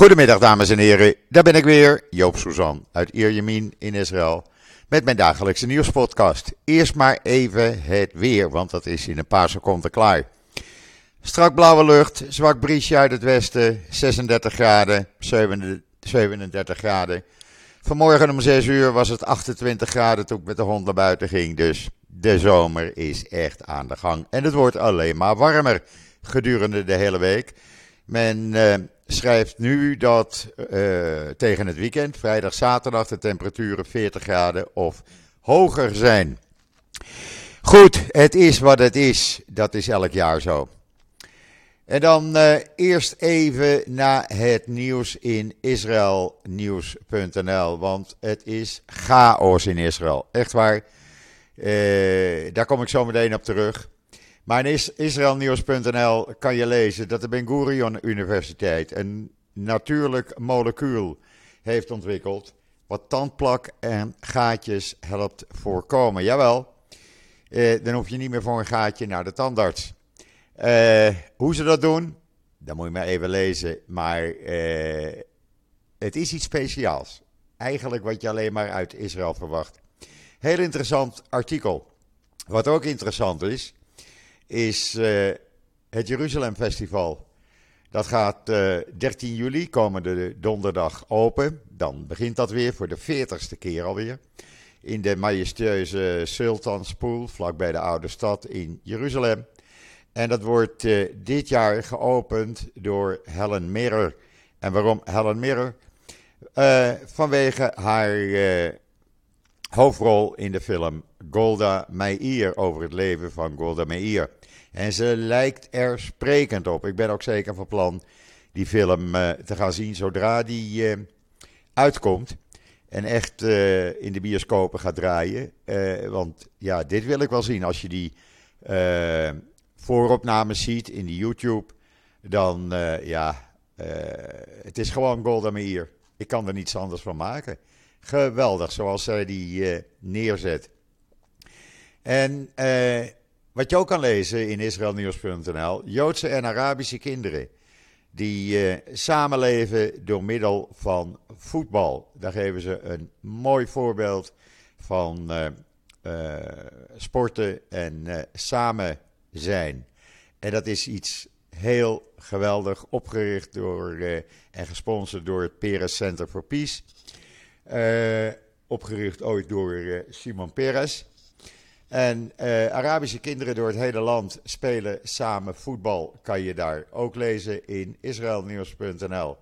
Goedemiddag dames en heren, daar ben ik weer, Joop Suzan uit Ierjemien in Israël met mijn dagelijkse nieuwspodcast. Eerst maar even het weer, want dat is in een paar seconden klaar. Strak blauwe lucht, zwak briesje uit het westen, 36 graden, 37 graden. Vanmorgen om 6 uur was het 28 graden toen ik met de hond naar buiten ging, dus de zomer is echt aan de gang. En het wordt alleen maar warmer gedurende de hele week. Men uh, schrijft nu dat uh, tegen het weekend, vrijdag, zaterdag, de temperaturen 40 graden of hoger zijn. Goed, het is wat het is. Dat is elk jaar zo. En dan uh, eerst even naar het nieuws in israelnieuws.nl. Want het is chaos in Israël. Echt waar. daar kom ik zo meteen op terug. Maar in israelnieuws.nl kan je lezen dat de Ben Gurion Universiteit een natuurlijk molecuul heeft ontwikkeld. wat tandplak en gaatjes helpt voorkomen. Jawel, eh, dan hoef je niet meer voor een gaatje naar de tandarts. Eh, hoe ze dat doen, dat moet je maar even lezen. Maar eh, het is iets speciaals. Eigenlijk wat je alleen maar uit Israël verwacht. Heel interessant artikel. Wat ook interessant is, is uh, het Jeruzalem Festival. Dat gaat uh, eh, 13 juli, komende donderdag, open. Dan begint dat weer voor de 40ste keer alweer. In de majestueuze Sultanspoel, vlakbij de oude stad in Jeruzalem. En dat wordt uh, dit jaar geopend door Helen Mirren. En waarom Helen Mirren? vanwege haar hoofdrol in de film Golda Meir over het leven van Golda Meir. En ze lijkt er sprekend op. Ik ben ook zeker van plan die film uh, te gaan zien zodra die uh, uitkomt. En echt uh, in de bioscopen gaat draaien. want ja, dit wil ik wel zien. Als je die vooropnames ziet in de YouTube, dan ja, het is gewoon Golda Meir. Ik kan er niets anders van maken. Geweldig, zoals zij die neerzet. En wat je ook kan lezen in israelnieuws.nl, Joodse en Arabische kinderen die uh, samenleven door middel van voetbal. Daar geven ze een mooi voorbeeld van sporten en samen zijn. En dat is iets heel geweldig, opgericht door en gesponsord door het Peres Center for Peace. Opgericht ooit door Simon Peres. En uh, Arabische kinderen door het hele land spelen samen voetbal. Kan je daar ook lezen in israelnieuws.nl.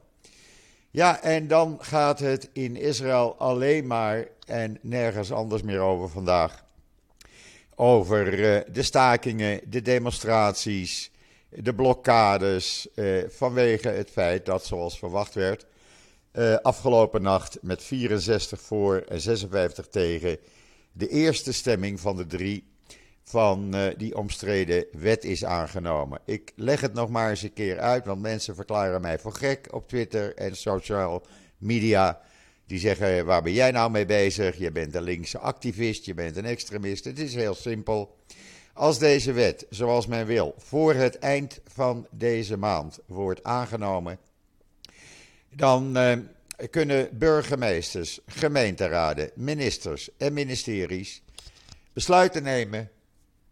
Ja, en dan gaat het in Israël alleen maar en nergens anders meer over vandaag. Over de stakingen, de demonstraties, de blokkades. Vanwege het feit dat, zoals verwacht werd, afgelopen nacht met 64 voor en 56 tegen de eerste stemming van de drie van uh, die omstreden wet is aangenomen. Ik leg het nog maar eens een keer uit, want mensen verklaren mij voor gek op Twitter en social media. Die zeggen: waar ben jij nou mee bezig? Je bent een linkse activist, je bent een extremist. Het is heel simpel. Als deze wet, zoals men wil, voor het eind van deze maand wordt aangenomen, dan uh, kunnen burgemeesters, gemeenteraden, ministers en ministeries besluiten nemen,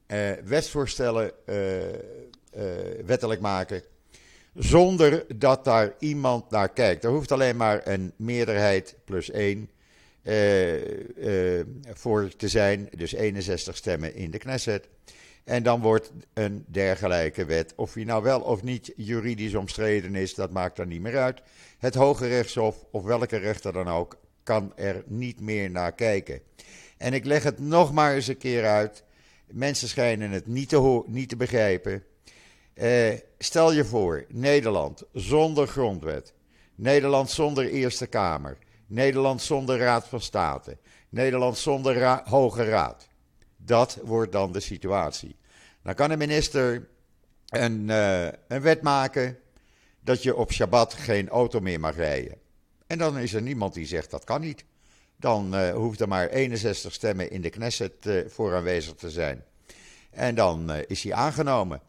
eh, wetsvoorstellen eh, eh, wettelijk maken, zonder dat daar iemand naar kijkt. Er hoeft alleen maar een meerderheid plus één eh, eh, voor te zijn, dus 61 stemmen in de Knesset. En dan wordt een dergelijke wet, of die nou wel of niet juridisch omstreden is, dat maakt er niet meer uit. Het Hoge Rechtshof, of welke rechter dan ook, kan er niet meer naar kijken. En ik leg het nog maar eens een keer uit. Mensen schijnen het niet te, niet te begrijpen. Eh, stel je voor, Nederland zonder grondwet. Nederland zonder Eerste Kamer. Nederland zonder Raad van State. Nederland zonder Hoge Raad. Dat wordt dan de situatie. Dan kan de minister een, uh, een wet maken dat je op Shabbat geen auto meer mag rijden. En dan is er niemand die zegt dat kan niet. Dan uh, hoeft er maar 61 stemmen in de Knesset uh, voor aanwezig te zijn. En dan is hij aangenomen.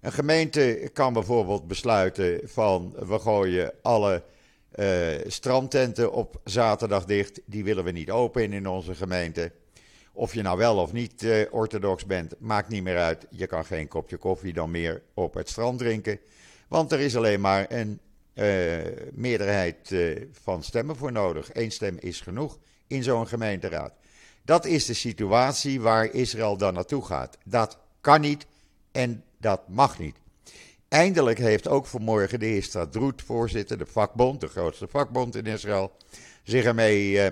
Een gemeente kan bijvoorbeeld besluiten van we gooien alle strandtenten op zaterdag dicht. Die willen we niet open in onze gemeente. Of je nou wel of niet orthodox bent, maakt niet meer uit. Je kan geen kopje koffie dan meer op het strand drinken. Want er is alleen maar een meerderheid van stemmen voor nodig. Eén stem is genoeg in zo'n gemeenteraad. Dat is de situatie waar Israël dan naartoe gaat. Dat kan niet en dat mag niet. Eindelijk heeft ook vanmorgen de heer Stadroet, voorzitter, de vakbond, de grootste vakbond in Israël, zich ermee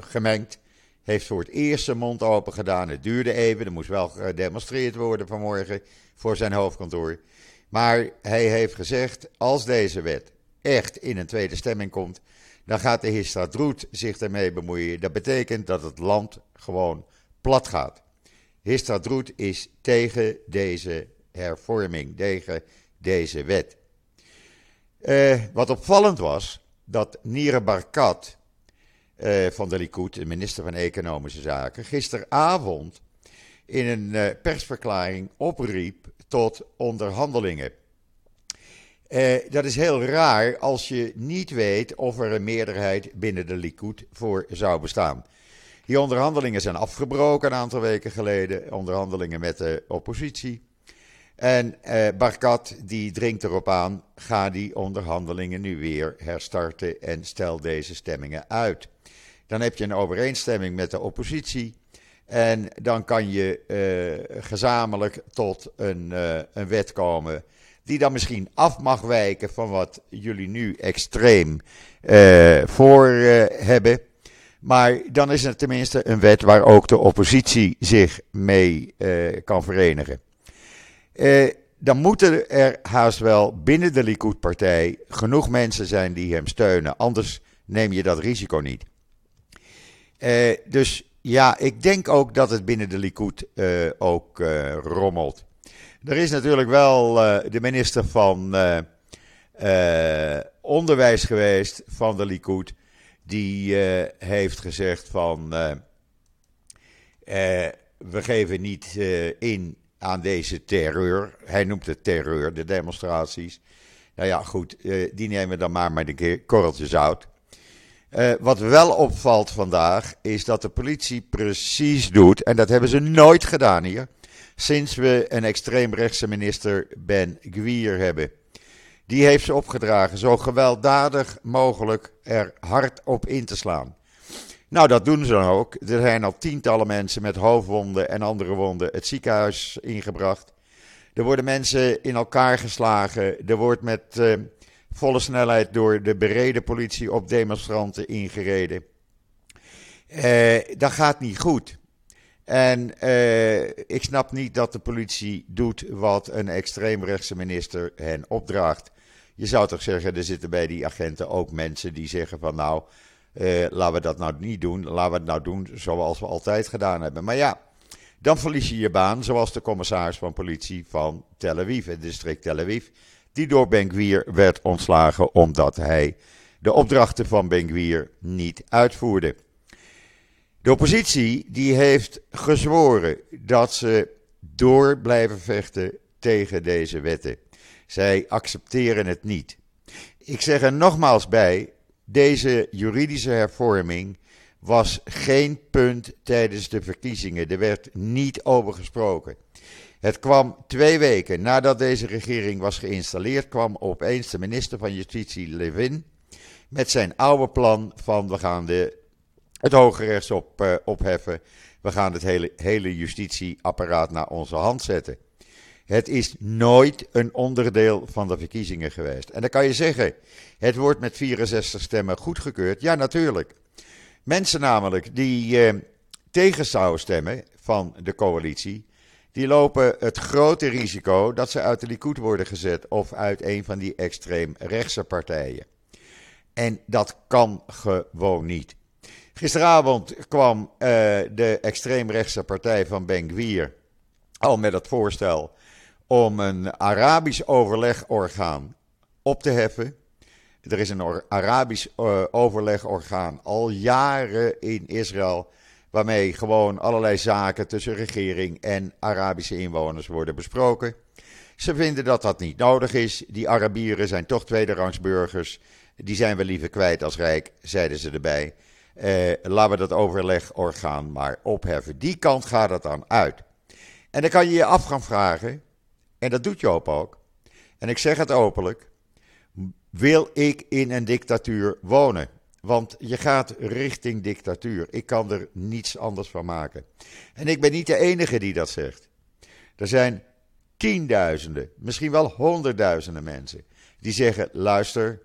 gemengd. Heeft voor het eerst zijn mond open gedaan. Het duurde even, er moest wel gedemonstreerd worden vanmorgen voor zijn hoofdkantoor. Maar hij heeft gezegd: als deze wet echt in een tweede stemming komt, dan gaat de heer zich ermee bemoeien. Dat betekent dat het land gewoon plat gaat. Histadroet is tegen deze hervorming, tegen deze wet. Uh, wat opvallend was, dat Nire Barkat uh, van de Likud, de minister van Economische Zaken, gisteravond in een uh, persverklaring opriep tot onderhandelingen. dat is heel raar als je niet weet of er een meerderheid binnen de Likud voor zou bestaan. Die onderhandelingen zijn afgebroken een aantal weken geleden. Onderhandelingen met de oppositie. En eh, Barkat die dringt erop aan, ga die onderhandelingen nu weer herstarten en stel deze stemmingen uit. Dan heb je een overeenstemming met de oppositie en dan kan je eh, gezamenlijk tot een, uh, een wet komen die dan misschien af mag wijken van wat jullie nu extreem uh, voor hebben. Maar dan is het tenminste een wet waar ook de oppositie zich mee kan verenigen. Dan moeten er haast wel binnen de Likud-partij genoeg mensen zijn die hem steunen. Anders neem je dat risico niet. Uh, dus ja, ik denk ook dat het binnen de Likud ook rommelt. Er is natuurlijk wel de minister van Onderwijs geweest van de Likud die heeft gezegd van we geven niet in aan deze terreur. Hij noemt het terreur, de demonstraties. Nou ja, goed, die nemen dan maar met een korreltje zout. Wat wel opvalt vandaag is dat de politie precies doet, en dat hebben ze nooit gedaan hier, sinds we een extreemrechtse minister Ben Gwier hebben. Die heeft ze opgedragen zo gewelddadig mogelijk er hard op in te slaan. Nou, dat doen ze dan ook. Er zijn al tientallen mensen met hoofdwonden en andere wonden het ziekenhuis ingebracht. Er worden mensen in elkaar geslagen. Er wordt met uh, volle snelheid door de bereden politie op demonstranten ingereden. Uh, dat gaat niet goed. En uh, ik snap niet dat de politie doet wat een extreemrechtse minister hen opdraagt. Je zou toch zeggen, er zitten bij die agenten ook mensen die zeggen van nou, eh, laten we dat nou niet doen. Laten we het nou doen zoals we altijd gedaan hebben. Maar ja, dan verlies je je baan, zoals de commissaris van politie van Tel Aviv, het district Tel Aviv, die door Ben werd ontslagen omdat hij de opdrachten van Ben niet uitvoerde. De oppositie die heeft gezworen dat ze door blijven vechten tegen deze wetten. Zij accepteren het niet. Ik zeg er nogmaals bij: deze juridische hervorming was geen punt tijdens de verkiezingen. Er werd niet over gesproken. Het kwam twee weken nadat deze regering was geïnstalleerd, kwam opeens de minister van Justitie Levin met zijn oude plan van we gaan de, het Hoge Rechtshof uh, opheffen, we gaan het hele, hele justitieapparaat naar onze hand zetten. Het is nooit een onderdeel van de verkiezingen geweest. En dan kan je zeggen, het wordt met 64 stemmen goedgekeurd. Ja, natuurlijk. Mensen namelijk die eh, tegen zouden stemmen van de coalitie, die lopen het grote risico dat ze uit de Likud worden gezet of uit een van die extreem rechtse partijen. En dat kan gewoon niet. Gisteravond kwam uh, de extreemrechtse partij van Ben Gwier al met het voorstel om een Arabisch overlegorgaan op te heffen. Er is een Arabisch uh, overlegorgaan al jaren in Israël, waarmee gewoon allerlei zaken tussen regering en Arabische inwoners worden besproken. Ze vinden dat dat niet nodig is. Die Arabieren zijn toch tweederangsburgers. Die zijn we liever kwijt als rijk, zeiden ze erbij. Eh, laten we dat overlegorgaan maar opheffen. Die kant gaat het dan uit. En dan kan je je af gaan vragen, en dat doet Joop ook, en ik zeg het openlijk, wil ik in een dictatuur wonen? Want je gaat richting dictatuur. Ik kan er niets anders van maken. En ik ben niet de enige die dat zegt. Er zijn tienduizenden, misschien wel honderdduizenden mensen die zeggen: luister,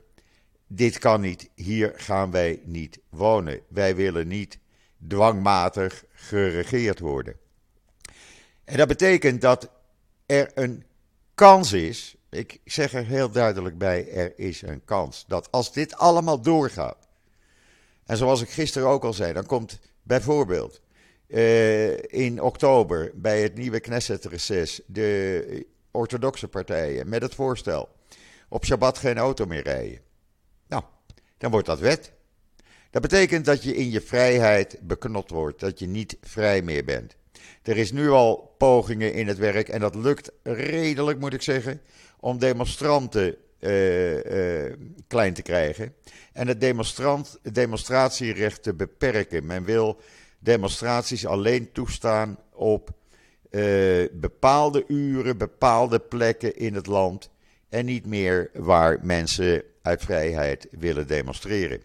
dit kan niet, hier gaan wij niet wonen. Wij willen niet dwangmatig geregeerd worden. En dat betekent dat er een kans is, ik zeg er heel duidelijk bij, er is een kans dat als dit allemaal doorgaat, en zoals ik gisteren ook al zei, dan komt bijvoorbeeld uh, in oktober bij het nieuwe Knesset-reces de orthodoxe partijen met het voorstel op Shabbat geen auto meer rijden. Nou, dan wordt dat wet. Dat betekent dat je in je vrijheid beknot wordt, dat je niet vrij meer bent. Er is nu al pogingen in het werk, en dat lukt redelijk, moet ik zeggen, om demonstranten uh, uh, klein te krijgen. En het demonstratierecht te beperken. Men wil demonstraties alleen toestaan op uh, bepaalde uren, bepaalde plekken in het land. En niet meer waar mensen uit vrijheid willen demonstreren.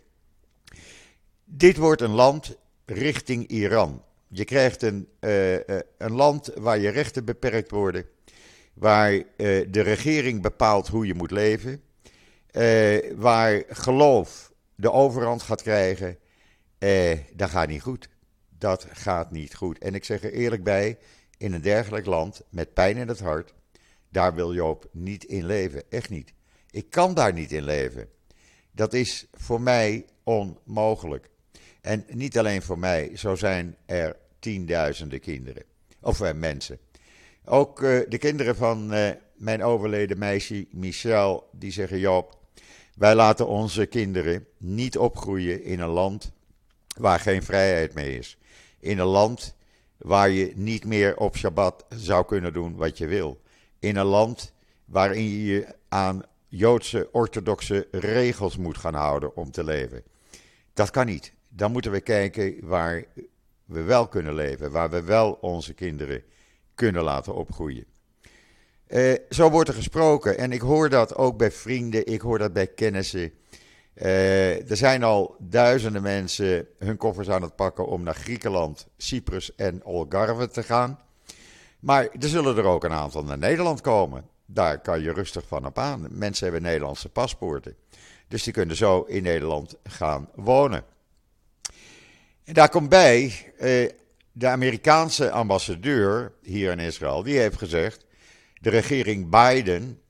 Dit wordt een land richting Iran. Je krijgt een, een land waar je rechten beperkt worden, waar uh, de regering bepaalt hoe je moet leven, waar geloof de overhand gaat krijgen. dat gaat niet goed. Dat gaat niet goed. En ik zeg er eerlijk bij, in een dergelijk land, met pijn in het hart, daar wil Joop niet in leven. Echt niet. Ik kan daar niet in leven. Dat is voor mij onmogelijk. En niet alleen voor mij, zo zijn er tienduizenden kinderen. Of uh, mensen. Ook uh, de kinderen van uh, mijn overleden meisje Michel, die zeggen: Joop, wij laten onze kinderen niet opgroeien in een land waar geen vrijheid meer is. In een land waar je niet meer op Shabbat zou kunnen doen wat je wil. In een land waarin je je aan Joodse orthodoxe regels moet gaan houden om te leven. Dat kan niet. Dan moeten we kijken waar we wel kunnen leven, waar we wel onze kinderen kunnen laten opgroeien. Uh, zo wordt er gesproken en ik hoor dat ook bij vrienden, ik hoor dat bij kennissen. Uh, er zijn al duizenden mensen hun koffers aan het pakken om naar Griekenland, Cyprus en Algarve te gaan. Maar er zullen er ook een aantal naar Nederland komen. Daar kan je rustig van op aan. Mensen hebben Nederlandse paspoorten. Dus die kunnen zo in Nederland gaan wonen. En daar komt bij, eh, de Amerikaanse ambassadeur hier in Israël, die heeft gezegd, de regering Biden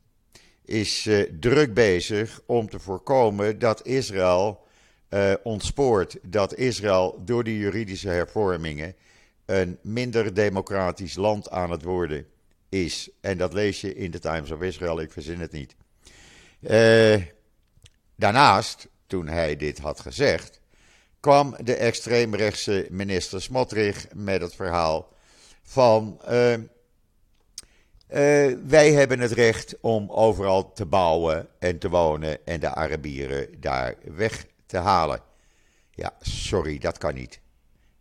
is uh, druk bezig om te voorkomen dat Israël uh, ontspoort, dat Israël door die juridische hervormingen een minder democratisch land aan het worden is. En dat lees je in de Times of Israel, ik verzin het niet. Uh, daarnaast, toen hij dit had gezegd, kwam de extreemrechtse minister Smotrich met het verhaal van uh, uh, wij hebben het recht om overal te bouwen en te wonen en de Arabieren daar weg te halen. Ja, sorry, dat kan niet.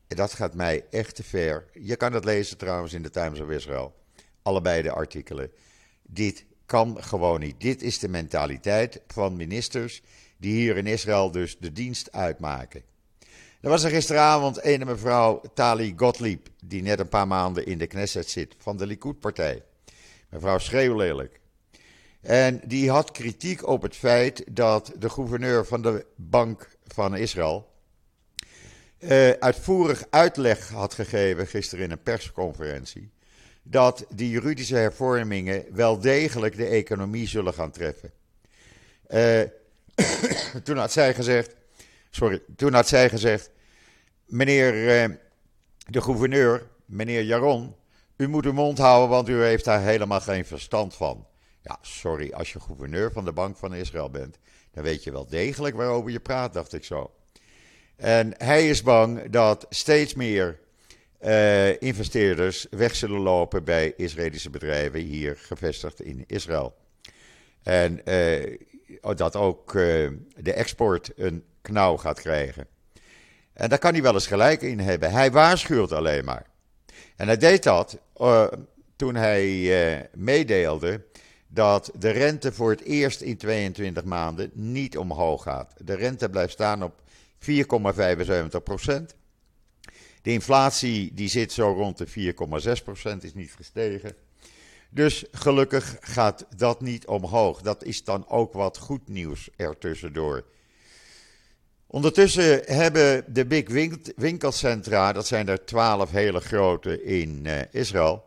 Dat gaat mij echt te ver. Je kan het lezen trouwens in de Times of Israel. Allebei de artikelen. Dit kan gewoon niet. Dit is de mentaliteit van ministers die hier in Israël dus de dienst uitmaken. Er was er gisteravond een mevrouw Tali Gottlieb, die net een paar maanden in de Knesset zit, van de Likud-partij. Mevrouw Schreeuwlelijk. En die had kritiek op het feit dat de gouverneur van de Bank van Israël uh, uitvoerig uitleg had gegeven gisteren in een persconferentie. Dat die juridische hervormingen wel degelijk de economie zullen gaan treffen. Uh, toen had zij gezegd Sorry, toen had zij gezegd: Meneer eh, de gouverneur, meneer Jaron, u moet uw mond houden, want u heeft daar helemaal geen verstand van. Ja, sorry, als je gouverneur van de Bank van Israël bent, dan weet je wel degelijk waarover je praat, dacht ik zo. En hij is bang dat steeds meer uh, investeerders weg zullen lopen bij Israëlische bedrijven hier gevestigd in Israël. En uh, dat ook de export een knauw gaat krijgen. En daar kan hij wel eens gelijk in hebben. Hij waarschuwt alleen maar. En hij deed dat toen hij meedeelde dat de rente voor het eerst in 22 maanden niet omhoog gaat. De rente blijft staan op 4,75 procent. De inflatie die zit zo rond de 4,6%, is niet gestegen. Dus gelukkig gaat dat niet omhoog. Dat is dan ook wat goed nieuws ertussendoor. Ondertussen hebben de big winkelcentra, dat zijn er twaalf hele grote in uh, Israël,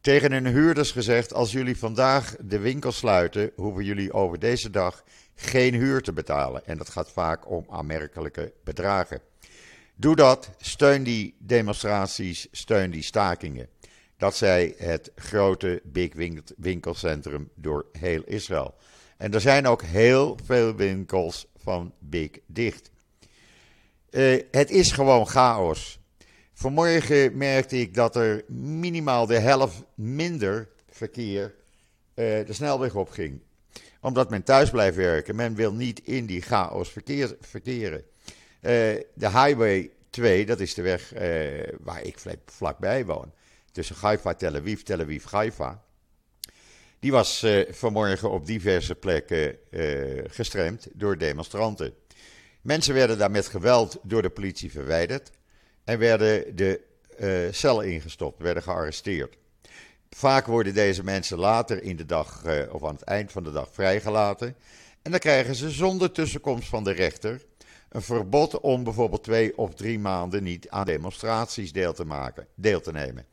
tegen hun huurders gezegd: als jullie vandaag de winkel sluiten, hoeven jullie over deze dag geen huur te betalen. En dat gaat vaak om aanmerkelijke bedragen. Doe dat, steun die demonstraties, steun die stakingen. Dat zei het grote big winkelcentrum door heel Israël. En er zijn ook heel veel winkels van big dicht. Uh, het is gewoon chaos. Vanmorgen merkte ik dat er minimaal de helft minder verkeer uh, de snelweg op ging. Omdat men thuis blijft werken. Men wil niet in die chaos verkeer, verkeren. Uh, de Highway 2, dat is de weg waar ik vlakbij woon. Tussen Haifa, Tel Aviv, Tel Aviv, Haifa. Die was vanmorgen op diverse plekken gestremd door demonstranten. Mensen werden daar met geweld door de politie verwijderd en werden de cel ingestopt, werden gearresteerd. Vaak worden deze mensen later in de dag of aan het eind van de dag vrijgelaten. En dan krijgen ze zonder tussenkomst van de rechter een verbod om bijvoorbeeld twee of drie maanden niet aan demonstraties deel te, maken, deel te nemen.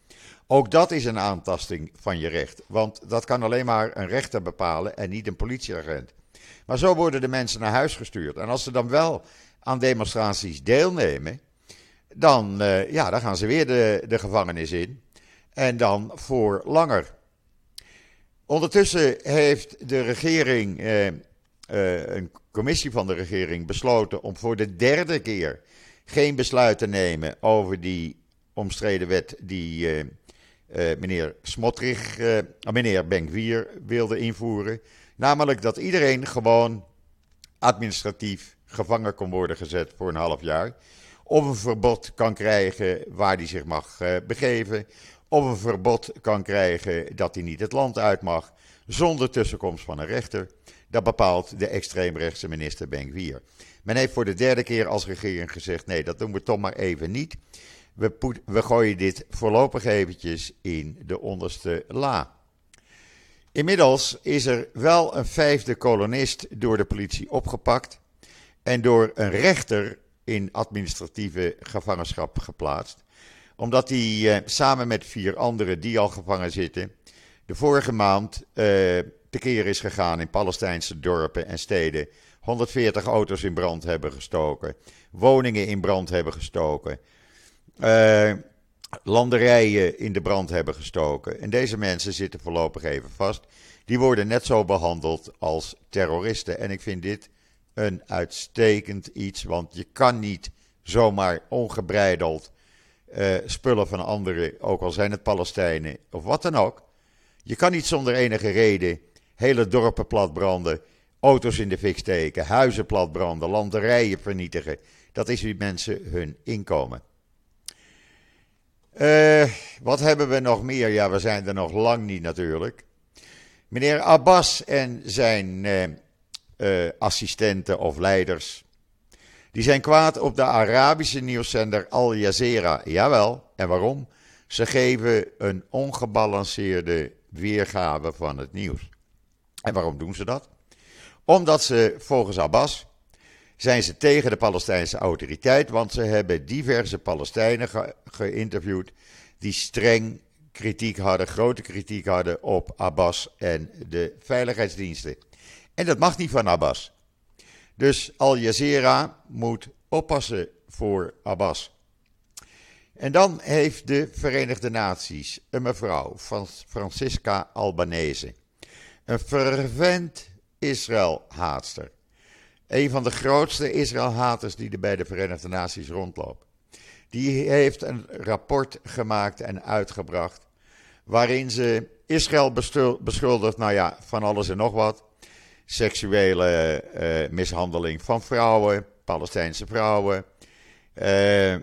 Ook dat is een aantasting van je recht, want dat kan alleen maar een rechter bepalen en niet een politieagent. Maar zo worden de mensen naar huis gestuurd. En als ze dan wel aan demonstraties deelnemen, dan, uh, ja, dan gaan ze weer de, de gevangenis in. En dan voor langer. Ondertussen heeft de regering uh, uh, een commissie van de regering besloten om voor de derde keer geen besluit te nemen over die omstreden wet die uh, uh, meneer Smotrich, uh, meneer Benkwier wilde invoeren. Namelijk dat iedereen gewoon administratief gevangen kon worden gezet voor een half jaar. Of een verbod kan krijgen waar hij zich mag begeven. Of een verbod kan krijgen dat hij niet het land uit mag. Zonder tussenkomst van een rechter. Dat bepaalt de extreemrechtse minister Benkwier. Men heeft voor de derde keer als regering gezegd: nee, dat doen we toch maar even niet. We, we gooien dit voorlopig eventjes in de onderste la. Inmiddels is er wel een vijfde kolonist door de politie opgepakt en door een rechter in administratieve gevangenschap geplaatst, omdat hij eh, samen met vier anderen die al gevangen zitten, de vorige maand eh, tekeer is gegaan in Palestijnse dorpen en steden. 140 auto's in brand hebben gestoken, woningen in brand hebben gestoken, uh, landerijen in de brand hebben gestoken. En deze mensen zitten voorlopig even vast. Die worden net zo behandeld als terroristen. En ik vind dit een uitstekend iets, want je kan niet zomaar ongebreideld uh, spullen van anderen, ook al zijn het Palestijnen of wat dan ook. Je kan niet zonder enige reden hele dorpen platbranden, auto's in de fik steken, huizen platbranden, landerijen vernietigen. Dat is wie mensen hun inkomen. Uh, wat hebben we nog meer? Ja, we zijn er nog lang niet natuurlijk. Meneer Abbas en zijn uh, uh, assistenten of leiders. Die zijn kwaad op de Arabische nieuwszender Al Jazeera. Jawel, en waarom? Ze geven een ongebalanceerde weergave van het nieuws. En waarom doen ze dat? Omdat ze volgens Abbas zijn ze tegen de Palestijnse autoriteit, want ze hebben diverse Palestijnen geïnterviewd die streng kritiek hadden, grote kritiek hadden op Abbas en de veiligheidsdiensten. En dat mag niet van Abbas. Dus Al Jazeera moet oppassen voor Abbas. En dan heeft de Verenigde Naties een mevrouw, Francisca Albanese. Een fervent Israël-haatster. Een van de grootste Israël-haters die er bij de Verenigde Naties rondloopt. Die heeft een rapport gemaakt en uitgebracht. Waarin ze Israël beschuldigt, nou ja, van alles en nog wat. Seksuele uh, mishandeling van vrouwen, Palestijnse vrouwen. Uh, uh,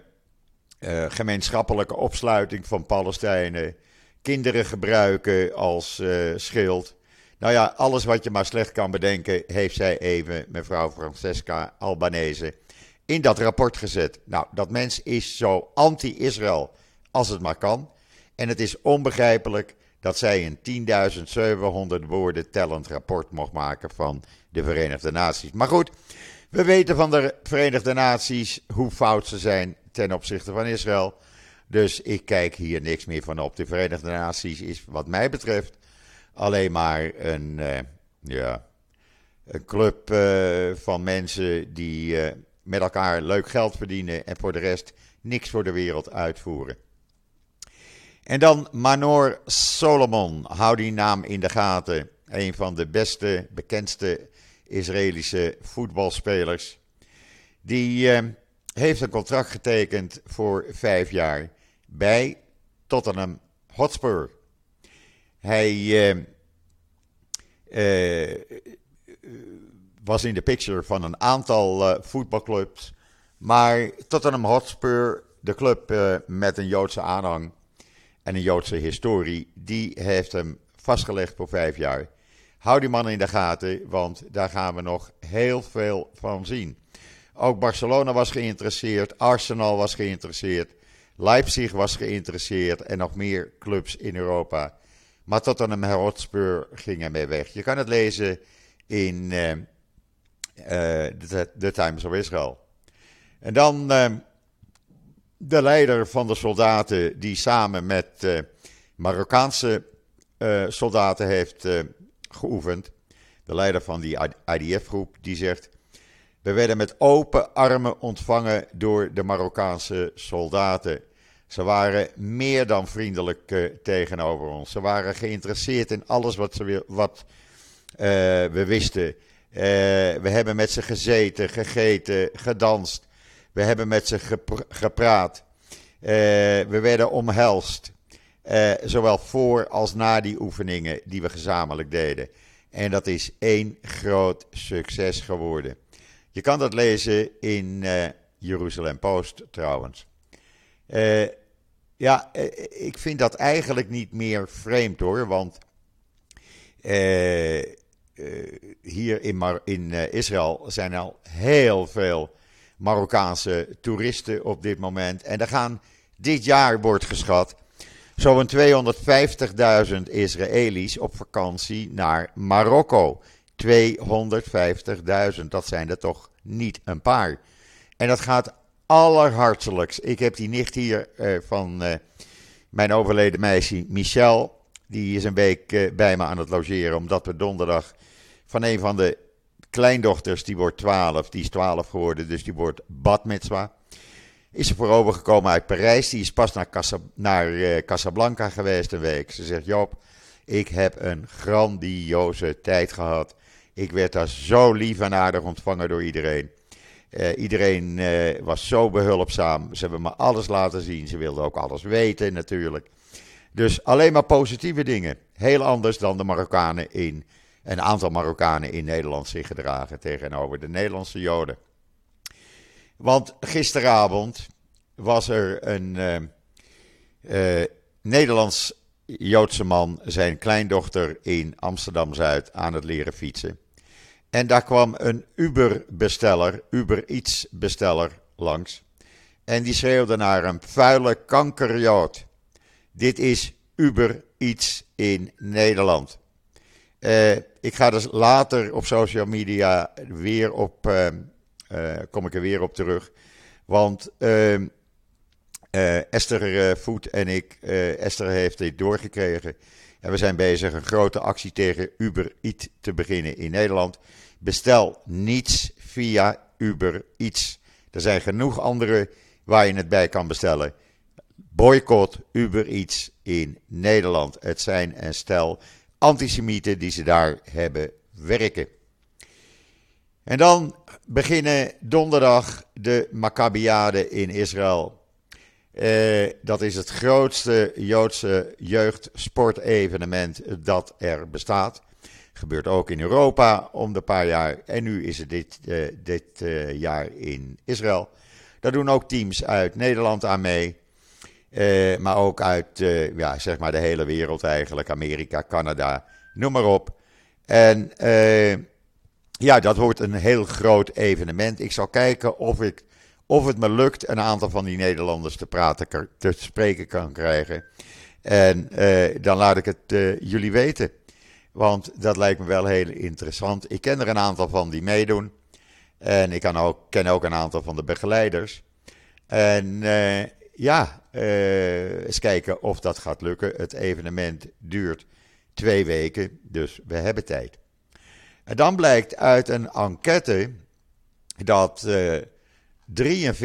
gemeenschappelijke opsluiting van Palestijnen. Kinderen gebruiken als schild. Nou ja, alles wat je maar slecht kan bedenken, heeft zij even, mevrouw Francesca Albanese, in dat rapport gezet. Nou, dat mens is zo anti-Israël als het maar kan. En het is onbegrijpelijk dat zij een 10.700 woorden tellend rapport mocht maken van de Verenigde Naties. Maar goed, we weten van de Verenigde Naties hoe fout ze zijn ten opzichte van Israël. Dus ik kijk hier niks meer van op. De Verenigde Naties is, wat mij betreft, alleen maar een, uh, ja, een club uh, van mensen die uh, met elkaar leuk geld verdienen en voor de rest niks voor de wereld uitvoeren. En dan Manor Solomon, hou die naam in de gaten. Een van de beste, bekendste Israëlische voetbalspelers. Die heeft een contract getekend voor vijf jaar bij Tottenham Hotspur. Hij uh, uh, was in de picture van een aantal voetbalclubs. Maar Tottenham Hotspur, de club met een Joodse aanhang en een Joodse historie, die heeft hem vastgelegd voor vijf jaar. Hou die man in de gaten, want daar gaan we nog heel veel van zien. Ook Barcelona was geïnteresseerd, Arsenal was geïnteresseerd, Leipzig was geïnteresseerd en nog meer clubs in Europa. Maar tot aan een Hotspur ging ermee weg. Je kan het lezen in uh, The Times of Israel. En dan uh, de leider van de soldaten die samen met Marokkaanse soldaten heeft geoefend. De leider van die IDF-groep die zegt: we werden met open armen ontvangen door de Marokkaanse soldaten. Ze waren meer dan vriendelijk tegenover ons. Ze waren geïnteresseerd in alles wat, ze, wat we wisten. we hebben met ze gezeten, gegeten, gedanst. We hebben met ze gepraat. We werden omhelst. Zowel voor als na die oefeningen die we gezamenlijk deden. En dat is één groot succes geworden. Je kan dat lezen in Jeruzalem Post trouwens. Ja, ik vind dat eigenlijk niet meer vreemd hoor, want hier in, in Israël zijn al heel veel Marokkaanse toeristen op dit moment. En er gaan dit jaar, wordt geschat, zo'n 250.000 Israëli's op vakantie naar Marokko. 250.000, dat zijn er toch niet een paar. En dat gaat allerhartelijkst. Ik heb die nicht hier uh, van uh, mijn overleden meisje Michel. Die is een week uh, bij me aan het logeren, omdat we donderdag van een van de kleindochters, die wordt 12, die is 12 geworden, dus die wordt Mitzwa. Is er voorover gekomen uit Parijs, die is pas naar, naar Casablanca geweest een week. Ze zegt, Joop, ik heb een grandioze tijd gehad. Ik werd daar zo lief en aardig ontvangen door iedereen. Uh, iedereen uh, was zo behulpzaam. Ze hebben me alles laten zien. Ze wilden ook alles weten natuurlijk. Dus alleen maar positieve dingen. Heel anders dan de Marokkanen in een aantal Marokkanen in Nederland zich gedragen tegenover de Nederlandse Joden. Want gisteravond was er een uh, Nederlands-Joodse man zijn kleindochter in Amsterdam Zuid aan het leren fietsen. En daar kwam een Uber-besteller, Uber-iets-besteller langs. En die schreeuwde naar hem: vuile kankerjood. Dit is Uber-iets in Nederland. Uh, ik ga dus later op social media weer op, uh, kom ik er weer op terug. Want ehm, Esther Voet en ik, Esther heeft dit doorgekregen. En we zijn bezig een grote actie tegen Uber Eats te beginnen in Nederland. Bestel niets via Uber Eats. Er zijn genoeg andere waar je het bij kan bestellen. Boycott Uber Eats in Nederland. Het zijn een stel antisemieten die ze daar hebben werken. En dan beginnen donderdag de Maccabiade in Israël. Uh, dat is het grootste Joodse jeugdsportevenement dat er bestaat. Gebeurt ook in Europa om de paar jaar. En nu is het dit, uh, dit uh, jaar in Israël. Daar doen ook teams uit Nederland aan mee. maar ook uit ja, zeg maar de hele wereld eigenlijk. Amerika, Canada, noem maar op. En ja, dat wordt een heel groot evenement. Ik zal kijken of, ik, of het me lukt een aantal van die Nederlanders te praten, te spreken kan krijgen. En uh, dan laat ik het uh, jullie weten. Want dat lijkt me wel heel interessant. Ik ken er een aantal van die meedoen. En ik kan ook, ken ook een aantal van de begeleiders. En uh, ja, eens kijken of dat gaat lukken. Het evenement duurt twee weken, dus we hebben tijd. En dan blijkt uit een enquête dat uh, 43% 45%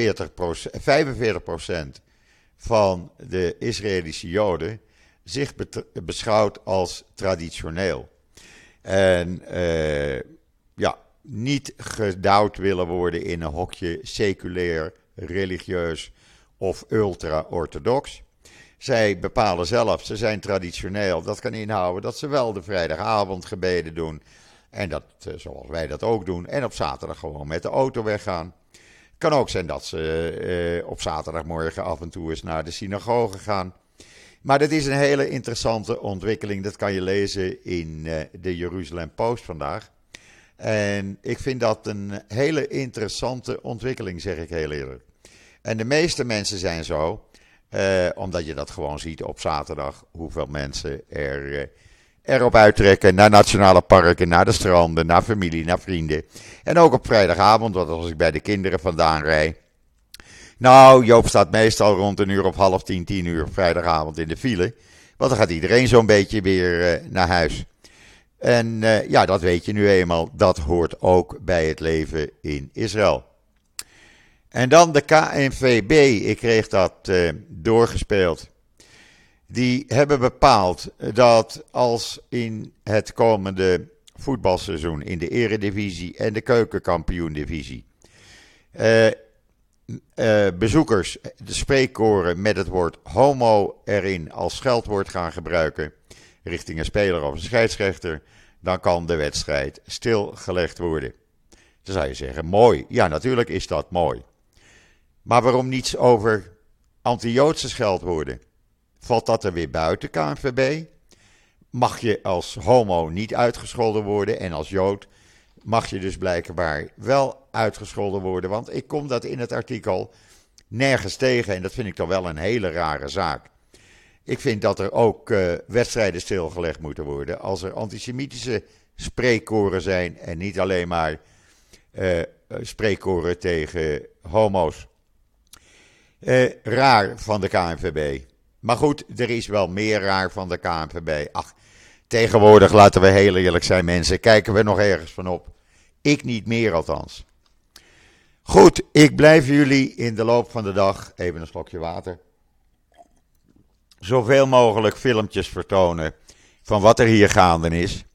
van de Israëlische Joden zich beschouwt als traditioneel. En uh, ja, niet gedouwd willen worden in een hokje seculair, religieus of ultra-orthodox. Zij bepalen zelf, ze zijn traditioneel. Dat kan inhouden dat ze wel de vrijdagavond gebeden doen en dat, eh, zoals wij dat ook doen. En op zaterdag gewoon met de auto weggaan. Kan ook zijn dat ze uh, op zaterdagmorgen af en toe eens naar de synagoge gaan. Maar dat is een hele interessante ontwikkeling. Dat kan je lezen in uh, de Jeruzalem Post vandaag. En ik vind dat een hele interessante ontwikkeling, zeg ik heel eerlijk. En de meeste mensen zijn zo, uh, omdat je dat gewoon ziet op zaterdag, hoeveel mensen er erop uittrekken naar nationale parken, naar de stranden, naar familie, naar vrienden. En ook op vrijdagavond, want als ik bij de kinderen vandaan rijd. Nou, Joop staat meestal rond een uur of half tien, tien uur vrijdagavond in de file. Want dan gaat iedereen zo'n beetje weer uh, naar huis. En uh, ja, dat weet je nu eenmaal. Dat hoort ook bij het leven in Israël. En dan de KNVB. Ik kreeg dat uh, doorgespeeld die hebben bepaald dat als in het komende voetbalseizoen in de Eredivisie en de Keukenkampioendivisie uh, uh, bezoekers de spreekkoren met het woord homo erin als scheldwoord gaan gebruiken richting een speler of een scheidsrechter, dan kan de wedstrijd stilgelegd worden. Dan zou je zeggen, mooi. Ja, natuurlijk is dat mooi. Maar waarom niets over anti-Joodse scheldwoorden? Valt dat er weer buiten KNVB? Mag je als homo niet uitgescholden worden en als jood mag je dus blijkbaar wel uitgescholden worden? Want ik kom dat in het artikel nergens tegen en dat vind ik toch wel een hele rare zaak. Ik vind dat er ook uh, wedstrijden stilgelegd moeten worden als er antisemitische spreekkoren zijn en niet alleen maar uh, spreekkoren tegen homo's. Uh, raar van de KNVB. Maar goed, er is wel meer raar van de KNVB. Ach, tegenwoordig laten we heel eerlijk zijn mensen, kijken we nog ergens van op. Ik niet meer althans. Goed, ik blijf jullie in de loop van de dag, even een slokje water, zoveel mogelijk filmpjes vertonen van wat er hier gaande is.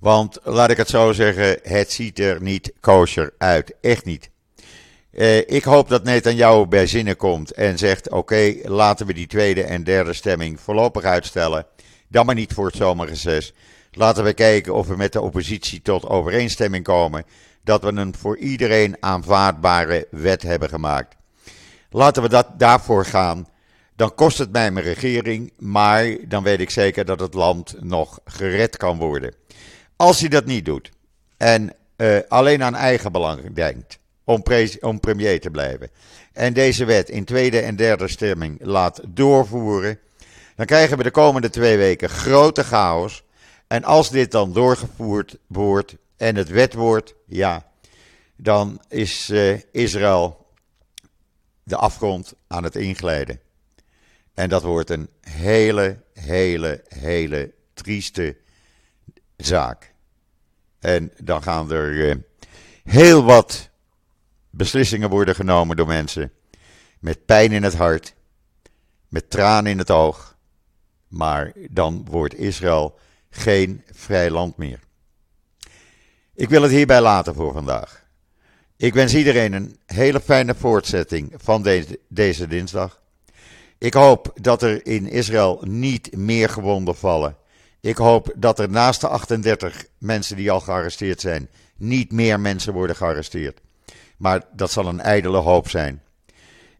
Want laat ik het zo zeggen, het ziet er niet kosher uit. Echt niet. Uh, ik hoop dat Netanyahu bij zinnen komt en zegt: Oké, laten we die tweede en derde stemming voorlopig uitstellen. Dan maar niet voor het zomerreces. Laten we kijken of we met de oppositie tot overeenstemming komen. Dat we een voor iedereen aanvaardbare wet hebben gemaakt. Laten we dat daarvoor gaan. Dan kost het mij mijn regering, maar dan weet ik zeker dat het land nog gered kan worden. Als hij dat niet doet en uh, alleen aan eigen belang denkt om, om premier te blijven. En deze wet in tweede en derde stemming laat doorvoeren. Dan krijgen we de komende twee weken grote chaos. En als dit dan doorgevoerd wordt en het wet wordt, ja, dan is uh, Israël de afgrond aan het inglijden. En dat wordt een hele, hele, hele trieste zaak. En dan gaan er uh, heel wat beslissingen worden genomen door mensen met pijn in het hart, met tranen in het oog. Maar dan wordt Israël geen vrij land meer. Ik wil het hierbij laten voor vandaag. Ik wens iedereen een hele fijne voortzetting van deze, deze dinsdag. Ik hoop dat er in Israël niet meer gewonden vallen. Ik hoop dat er naast de 38 mensen die al gearresteerd zijn, niet meer mensen worden gearresteerd. Maar dat zal een ijdele hoop zijn.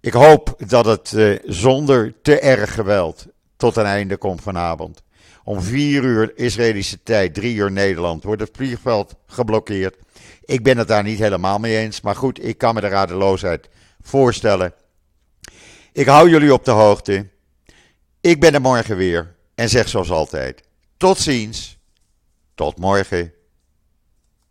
Ik hoop dat het uh, zonder te erg geweld tot een einde komt vanavond. Om vier uur Israëlische tijd, drie uur Nederland, wordt het vliegveld geblokkeerd. Ik ben het daar niet helemaal mee eens, maar goed, ik kan me de radeloosheid voorstellen. Ik hou jullie op de hoogte. Ik ben er morgen weer en zeg zoals altijd: tot ziens, tot morgen.